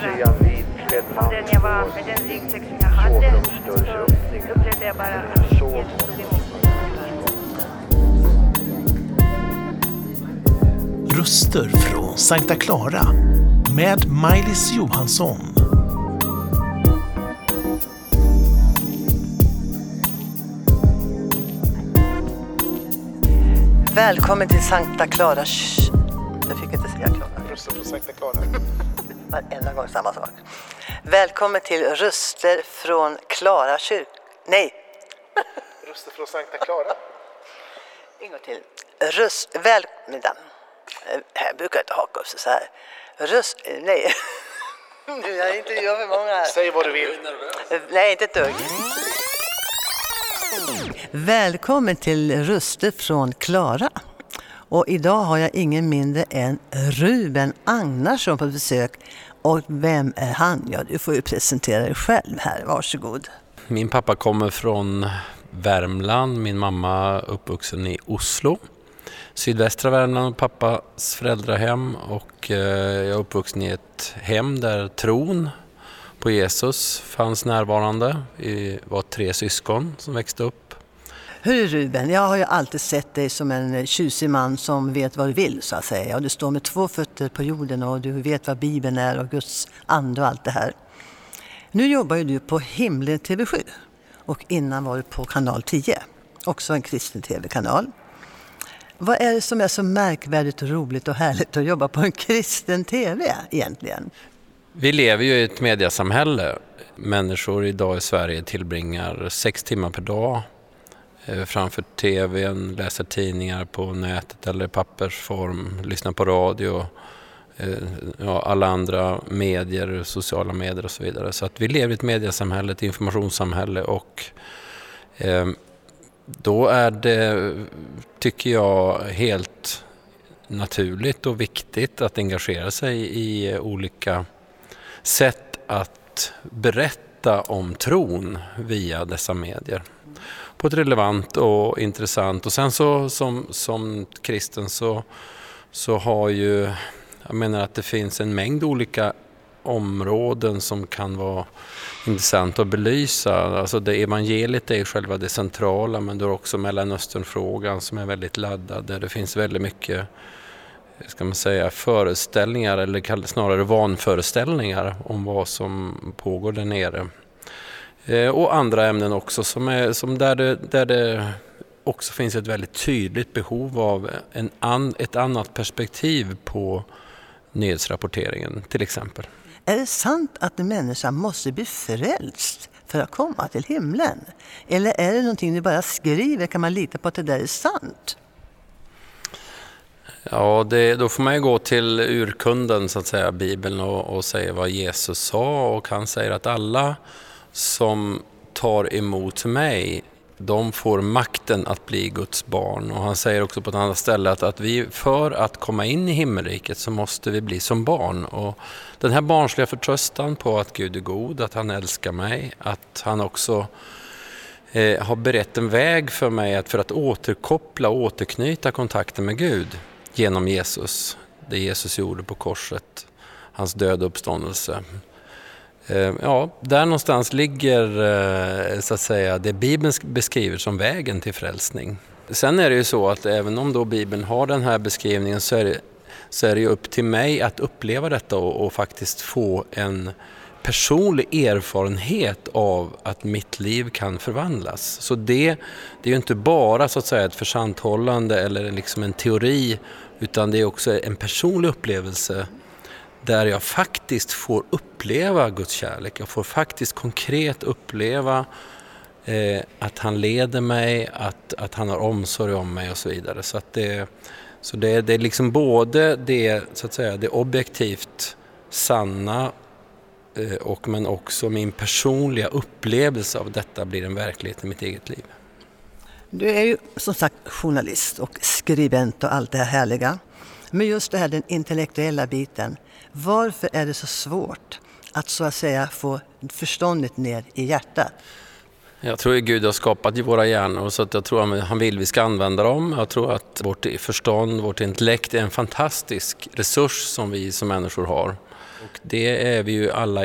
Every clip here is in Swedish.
fundera på den jag var, med den ryggsäck som jag hade, så upplevde jag bara att Jesus tog emot mig. Röster från Sankta Clara med Maj-Lis Johansson. Välkommen till Sankta Clara... Shh. Jag fick inte säga Klara. Röster från Sankta Clara. Varenda gång samma sak. Välkommen till Röster från Klara kyrk... Nej, Röster från Sankta Clara. en gång till. Röst... Väl... Vänta. Eh, Här brukar jag inte haka upp sig så här. Röst... Nej. Nu jag inte gör för många här. Säg vad du vill. Eh, Nej, inte ett dugg. Välkommen till Röster från Klara. Och idag har jag ingen mindre än Ruben Agnarsson på besök. Och vem är han? Ja, du får ju presentera dig själv här. Varsågod. Min pappa kommer från Värmland, min mamma uppvuxen i Oslo. Sydvästra Värmland, pappas föräldrahem och eh, jag är uppvuxen i ett hem där tron på Jesus fanns närvarande. Vi var tre syskon som växte upp. Hur Ruben, jag har ju alltid sett dig som en tjusig man som vet vad du vill så att säga. Och du står med två fötter på jorden och du vet vad Bibeln är och Guds ande och allt det här. Nu jobbar ju du på Himlen TV7 och innan var du på kanal 10, också en kristen TV-kanal. Vad är det som är så märkvärdigt och roligt och härligt att jobba på en kristen TV egentligen? Vi lever ju i ett mediasamhälle. Människor idag i Sverige tillbringar sex timmar per dag Eh, framför TVn, läser tidningar på nätet eller i pappersform, lyssnar på radio, eh, ja, alla andra medier, sociala medier och så vidare. Så att vi lever i ett mediasamhälle, ett informationssamhälle och eh, då är det, tycker jag, helt naturligt och viktigt att engagera sig i olika sätt att berätta om tron via dessa medier. På ett relevant och intressant och sen så som, som kristen så, så har ju, jag menar att det finns en mängd olika områden som kan vara intressant att belysa. Alltså det evangeliet är ju själva det centrala men du har också Mellanösternfrågan som är väldigt laddad där det finns väldigt mycket ska man säga, föreställningar eller snarare vanföreställningar om vad som pågår där nere. Eh, och andra ämnen också som är, som där, det, där det också finns ett väldigt tydligt behov av en an, ett annat perspektiv på nyhetsrapporteringen till exempel. Är det sant att en människa måste bli frälst för att komma till himlen? Eller är det någonting du bara skriver? Kan man lita på att det där är sant? Ja, det, då får man ju gå till urkunden, så att säga, Bibeln och, och säga vad Jesus sa och han säger att alla som tar emot mig, de får makten att bli Guds barn. Och han säger också på ett annat ställe att, att vi för att komma in i himmelriket så måste vi bli som barn. Och den här barnsliga förtröstan på att Gud är god, att han älskar mig, att han också eh, har berett en väg för mig att för att återkoppla och återknyta kontakten med Gud genom Jesus, det Jesus gjorde på korset, hans död och uppståndelse. Eh, ja, där någonstans ligger eh, så att säga det Bibeln beskriver som vägen till frälsning. Sen är det ju så att även om då Bibeln har den här beskrivningen så är det, så är det ju upp till mig att uppleva detta och, och faktiskt få en personlig erfarenhet av att mitt liv kan förvandlas. Så det, det är ju inte bara så att säga ett försanthållande eller liksom en teori utan det är också en personlig upplevelse där jag faktiskt får uppleva Guds kärlek. Jag får faktiskt konkret uppleva eh, att han leder mig, att, att han har omsorg om mig och så vidare. Så, att det, så det, det är liksom både det, så att säga, det objektivt sanna eh, och, men också min personliga upplevelse av detta blir en verklighet i mitt eget liv. Du är ju som sagt journalist och skribent och allt det här härliga. Men just det här den intellektuella biten. Varför är det så svårt att så att säga få förståndet ner i hjärtat? Jag tror att Gud har skapat våra hjärnor så att jag tror att han vill vi ska använda dem. Jag tror att vårt förstånd, vårt intellekt är en fantastisk resurs som vi som människor har. Och det är vi ju alla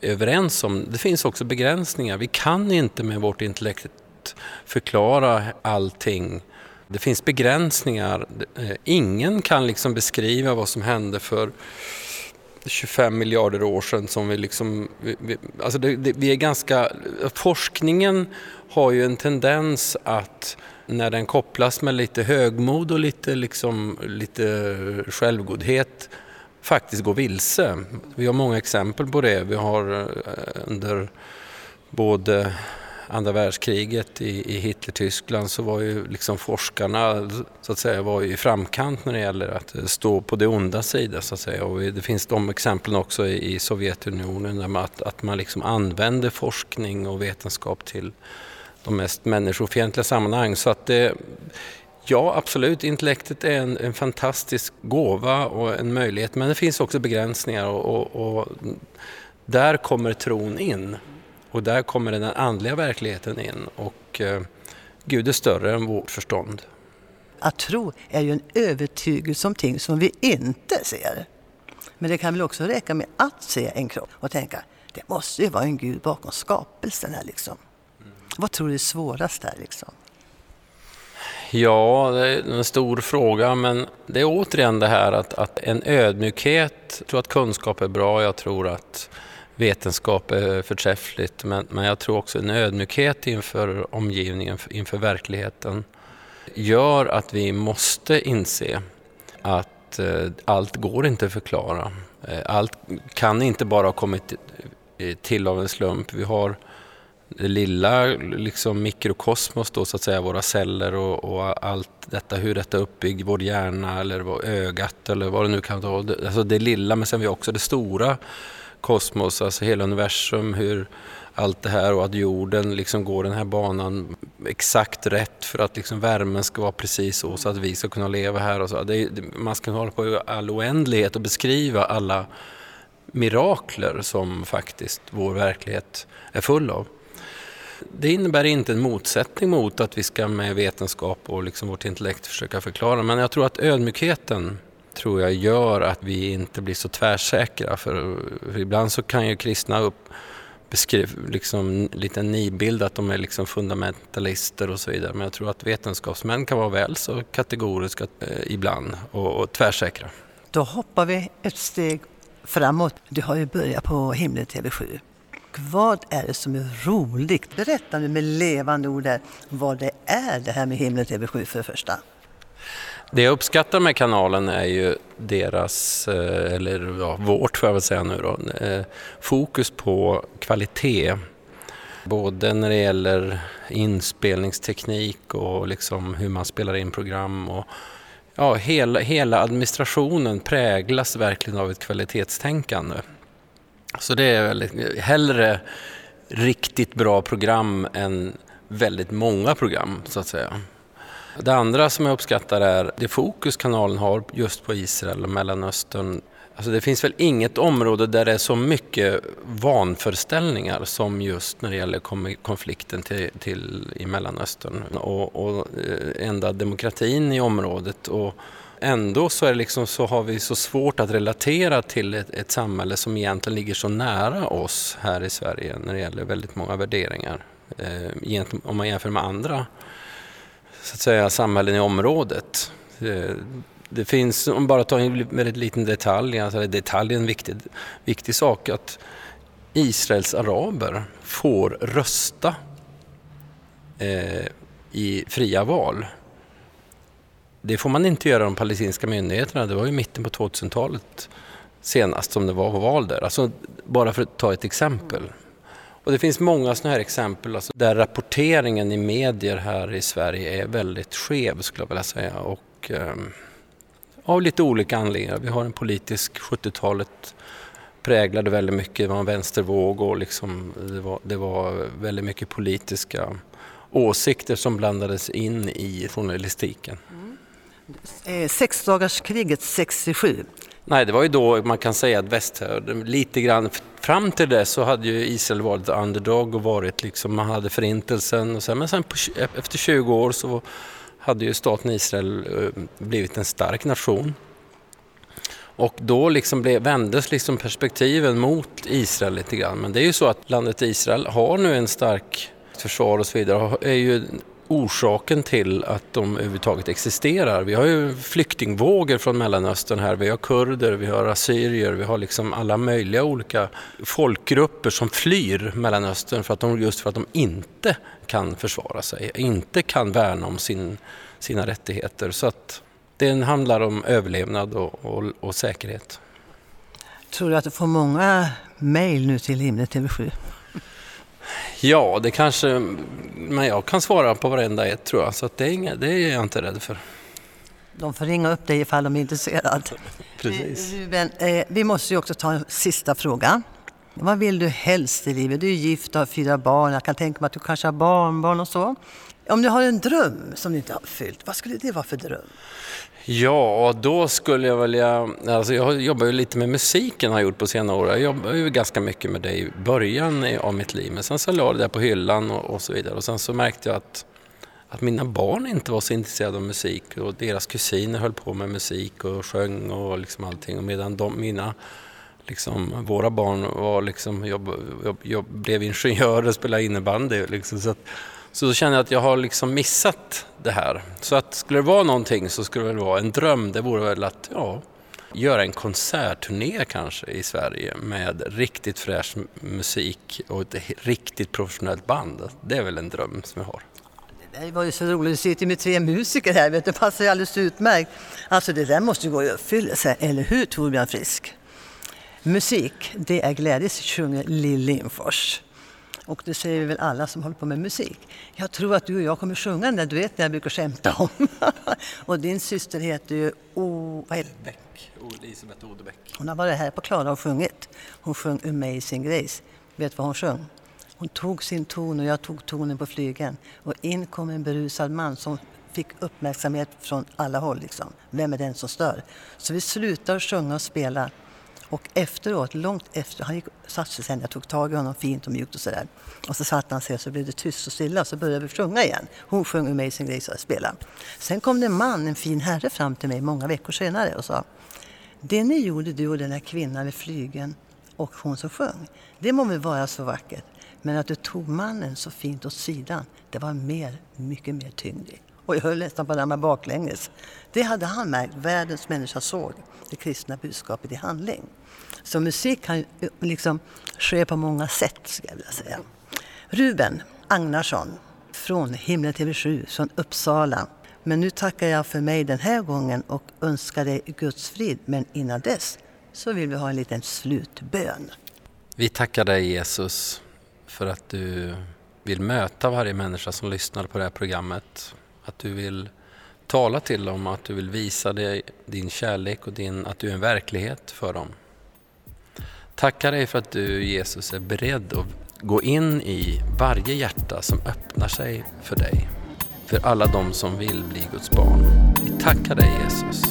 överens om. Det finns också begränsningar. Vi kan inte med vårt intellekt förklara allting. Det finns begränsningar. Eh, ingen kan liksom beskriva vad som hände för 25 miljarder år sedan som vi liksom... Vi, alltså det, det, vi är ganska... Forskningen har ju en tendens att när den kopplas med lite högmod och lite, liksom, lite självgodhet faktiskt gå vilse. Vi har många exempel på det. Vi har eh, under både andra världskriget i, i Hitler-Tyskland så var ju liksom forskarna så att säga var i framkant när det gäller att eh, stå på det onda sida så att säga. Och det finns de exemplen också i, i Sovjetunionen där man, att, att man liksom använder forskning och vetenskap till de mest människofientliga sammanhang. Så att det, Ja, absolut. Intellektet är en, en, fantastisk gåva och en möjlighet, men det finns också begränsningar och, och, och där kommer tron in. Och där kommer den andliga verkligheten in och eh, Gud är större än vårt förstånd. Att tro är ju en övertygelse om ting som vi inte ser. Men det kan väl också räcka med att se en kropp och tänka det måste ju vara en Gud bakom skapelsen här liksom. Mm. Vad tror du är svårast här liksom? Ja, det är en stor fråga men det är återigen det här att, att en ödmjukhet, jag tror att kunskap är bra, jag tror att vetenskap är förträffligt men, men jag tror också en ödmjukhet inför omgivningen, inför verkligheten gör att vi måste inse att eh, allt går inte att förklara. Eh, allt kan inte bara ha kommit eh, till av en slump. Vi har det lilla liksom mikrokosmos då så att säga, våra celler och, och allt detta, hur detta är uppbyggt, vår hjärna eller ögat eller vad det nu kan vara. Alltså det lilla men sen vi har också det stora kosmos, alltså hela universum, hur allt det här och att jorden liksom går den här banan exakt rätt för att liksom värmen ska vara precis så, så att vi ska kunna leva här. Och så. Det, man ska hålla på i all oändlighet och beskriva alla mirakler som faktiskt vår verklighet är full av. Det innebär inte en motsättning mot att vi ska med vetenskap och liksom vårt intellekt försöka förklara, men jag tror att ödmjukheten tror jag gör att vi inte blir så tvärsäkra. För, för ibland så kan ju kristna upp beskriva liksom lite nidbild att de är liksom fundamentalister och så vidare. Men jag tror att vetenskapsmän kan vara väl så kategoriska eh, ibland och, och tvärsäkra. Då hoppar vi ett steg framåt. Du har ju börjat på Himlen TV7. Vad är det som är roligt? Berätta nu med levande ord där, vad det är det här med Himlen TV7 för det första. Det jag uppskattar med kanalen är ju deras, eh, eller ja, vårt får jag väl säga nu då, eh, fokus på kvalitet. Både när det gäller inspelningsteknik och liksom hur man spelar in program. Och, ja, hela, hela administrationen präglas verkligen av ett kvalitetstänkande. Så det är väldigt, hellre riktigt bra program än väldigt många program så att säga. Det andra som jag uppskattar är det fokus kanalen har just på Israel och Mellanöstern. Alltså det finns väl inget område där det är så mycket vanföreställningar som just när det gäller konflikten till, till i Mellanöstern och, och eh, enda demokratin i området. Och ändå så, är liksom, så har vi så svårt att relatera till ett, ett samhälle som egentligen ligger så nära oss här i Sverige när det gäller väldigt många värderingar. Eh, om man jämför med andra så att säga, samhällen i området. Det finns, om bara tar en väldigt liten detalj, alltså detalj är en viktig, viktig sak, att Israels araber får rösta eh, i fria val. Det får man inte göra de palestinska myndigheterna. Det var ju mitten på 2000-talet senast som det var val där. Alltså, bara för att ta ett exempel. Och det finns många sådana här exempel alltså, där rapporteringen i medier här i Sverige är väldigt skev skulle jag vilja säga. Och, eh, av lite olika anledningar. Vi har en politisk 70-talet präglade väldigt mycket, det var en vänstervåg och liksom, det, var, det var väldigt mycket politiska åsikter som blandades in i journalistiken. Mm. Eh, sexdagarskriget 67 Nej, det var ju då man kan säga att väst... lite grann fram till det så hade ju Israel varit underdog och varit liksom, man hade förintelsen och sen, men sen på, efter 20 år så hade ju staten Israel eh, blivit en stark nation. Och då liksom blev, vändes liksom perspektiven mot Israel lite grann. Men det är ju så att landet Israel har nu en stark försvar och så vidare är ju orsaken till att de överhuvudtaget existerar. Vi har ju flyktingvågor från Mellanöstern här. Vi har kurder, vi har assyrier, vi har liksom alla möjliga olika folkgrupper som flyr Mellanöstern för att de, just för att de inte kan försvara sig, inte kan värna om sin, sina rättigheter. Så att det handlar om överlevnad och, och, och säkerhet. Tror du att du får många mejl nu till Himlen TV7? Ja, det kanske, men jag kan svara på varenda ett tror jag, så det, är inga, det är jag inte rädd för. De får ringa upp dig ifall de är intresserade. Precis. Ruben, eh, vi måste ju också ta en sista fråga. Vad vill du helst i livet? Du är gift och har fyra barn. Jag kan tänka mig att du kanske har barnbarn och så. Om du har en dröm som du inte har fyllt, vad skulle det vara för dröm? Ja, då skulle jag vilja... Alltså jag jobbar ju lite med musiken har jag gjort på senare år. Jag jobbar ju ganska mycket med det i början av mitt liv. Men sen så la jag det där på hyllan och, och, så vidare. Och sen så märkte jag att, att mina barn inte var så intresserade av musik. Och deras kusiner höll på med musik och sjöng och liksom allting. Och medan de, mina liksom, våra barn var liksom, jobb, jobb, jobb, blev ingenjörer och spelade innebandy. Liksom, så, att, så då känner jag att jag har liksom missat det här. Så att skulle det vara någonting så skulle det vara en dröm. Det vore väl att ja, göra en konsertturné kanske i Sverige med riktigt fräsch musik och ett riktigt professionellt band. Det är väl en dröm som jag har. Det var ju så roligt, du sitter med tre musiker här, vet du, det passar ju alldeles utmärkt. Alltså det där måste ju gå i uppfyllelse, eller hur Torbjörn Frisk? Musik, det är glädje, sjunger Lill Lindfors. Och det säger väl alla som håller på med musik. Jag tror att du och jag kommer sjunga den där duetten jag brukar skämta om. och din syster heter ju o... Bäck, Elisabeth Odebäck. Hon har varit här på Klara och sjungit. Hon sjöng Amazing Grace. Vet du vad hon sjöng? Hon tog sin ton och jag tog tonen på flygeln. Och in kom en berusad man som fick uppmärksamhet från alla håll. Liksom. Vem är den som stör? Så vi slutade sjunga och spela och efteråt, långt efter, han gick, satt sig sen, jag tog tag i honom fint och mjukt och sådär. Och så satt han sig och så blev det tyst och stilla och så började vi sjunga igen. Hon sjöng Amazing Grace och spelade. Sen kom det en man, en fin herre fram till mig många veckor senare och sa Det ni gjorde du och den här kvinnan vid flygen och hon som sjöng, det må väl vara så vackert. Men att du tog mannen så fint åt sidan, det var mer, mycket mer tyngd och jag höll nästan på att ramla baklänges. Det hade han märkt, världens människa såg det kristna budskapet i handling. Så musik kan eh, liksom ske på många sätt, skulle jag vilja säga. Ruben Agnarsson från Himlen TV7 från Uppsala. Men nu tackar jag för mig den här gången och önskar dig Guds frid. Men innan dess så vill vi ha en liten slutbön. Vi tackar dig Jesus för att du vill möta varje människa som lyssnar på det här programmet. Att du vill tala till dem, att du vill visa dig din kärlek och din, att du är en verklighet för dem. Tackar dig för att du Jesus är beredd att gå in i varje hjärta som öppnar sig för dig. För alla de som vill bli Guds barn. Vi tackar dig Jesus.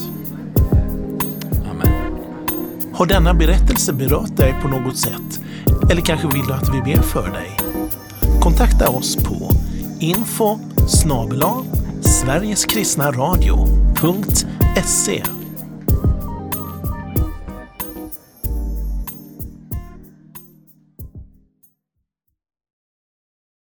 Amen. Har denna berättelse berört dig på något sätt? Eller kanske vill du att vi ber för dig? Kontakta oss på info snabel-a sverigeskristnaradio.se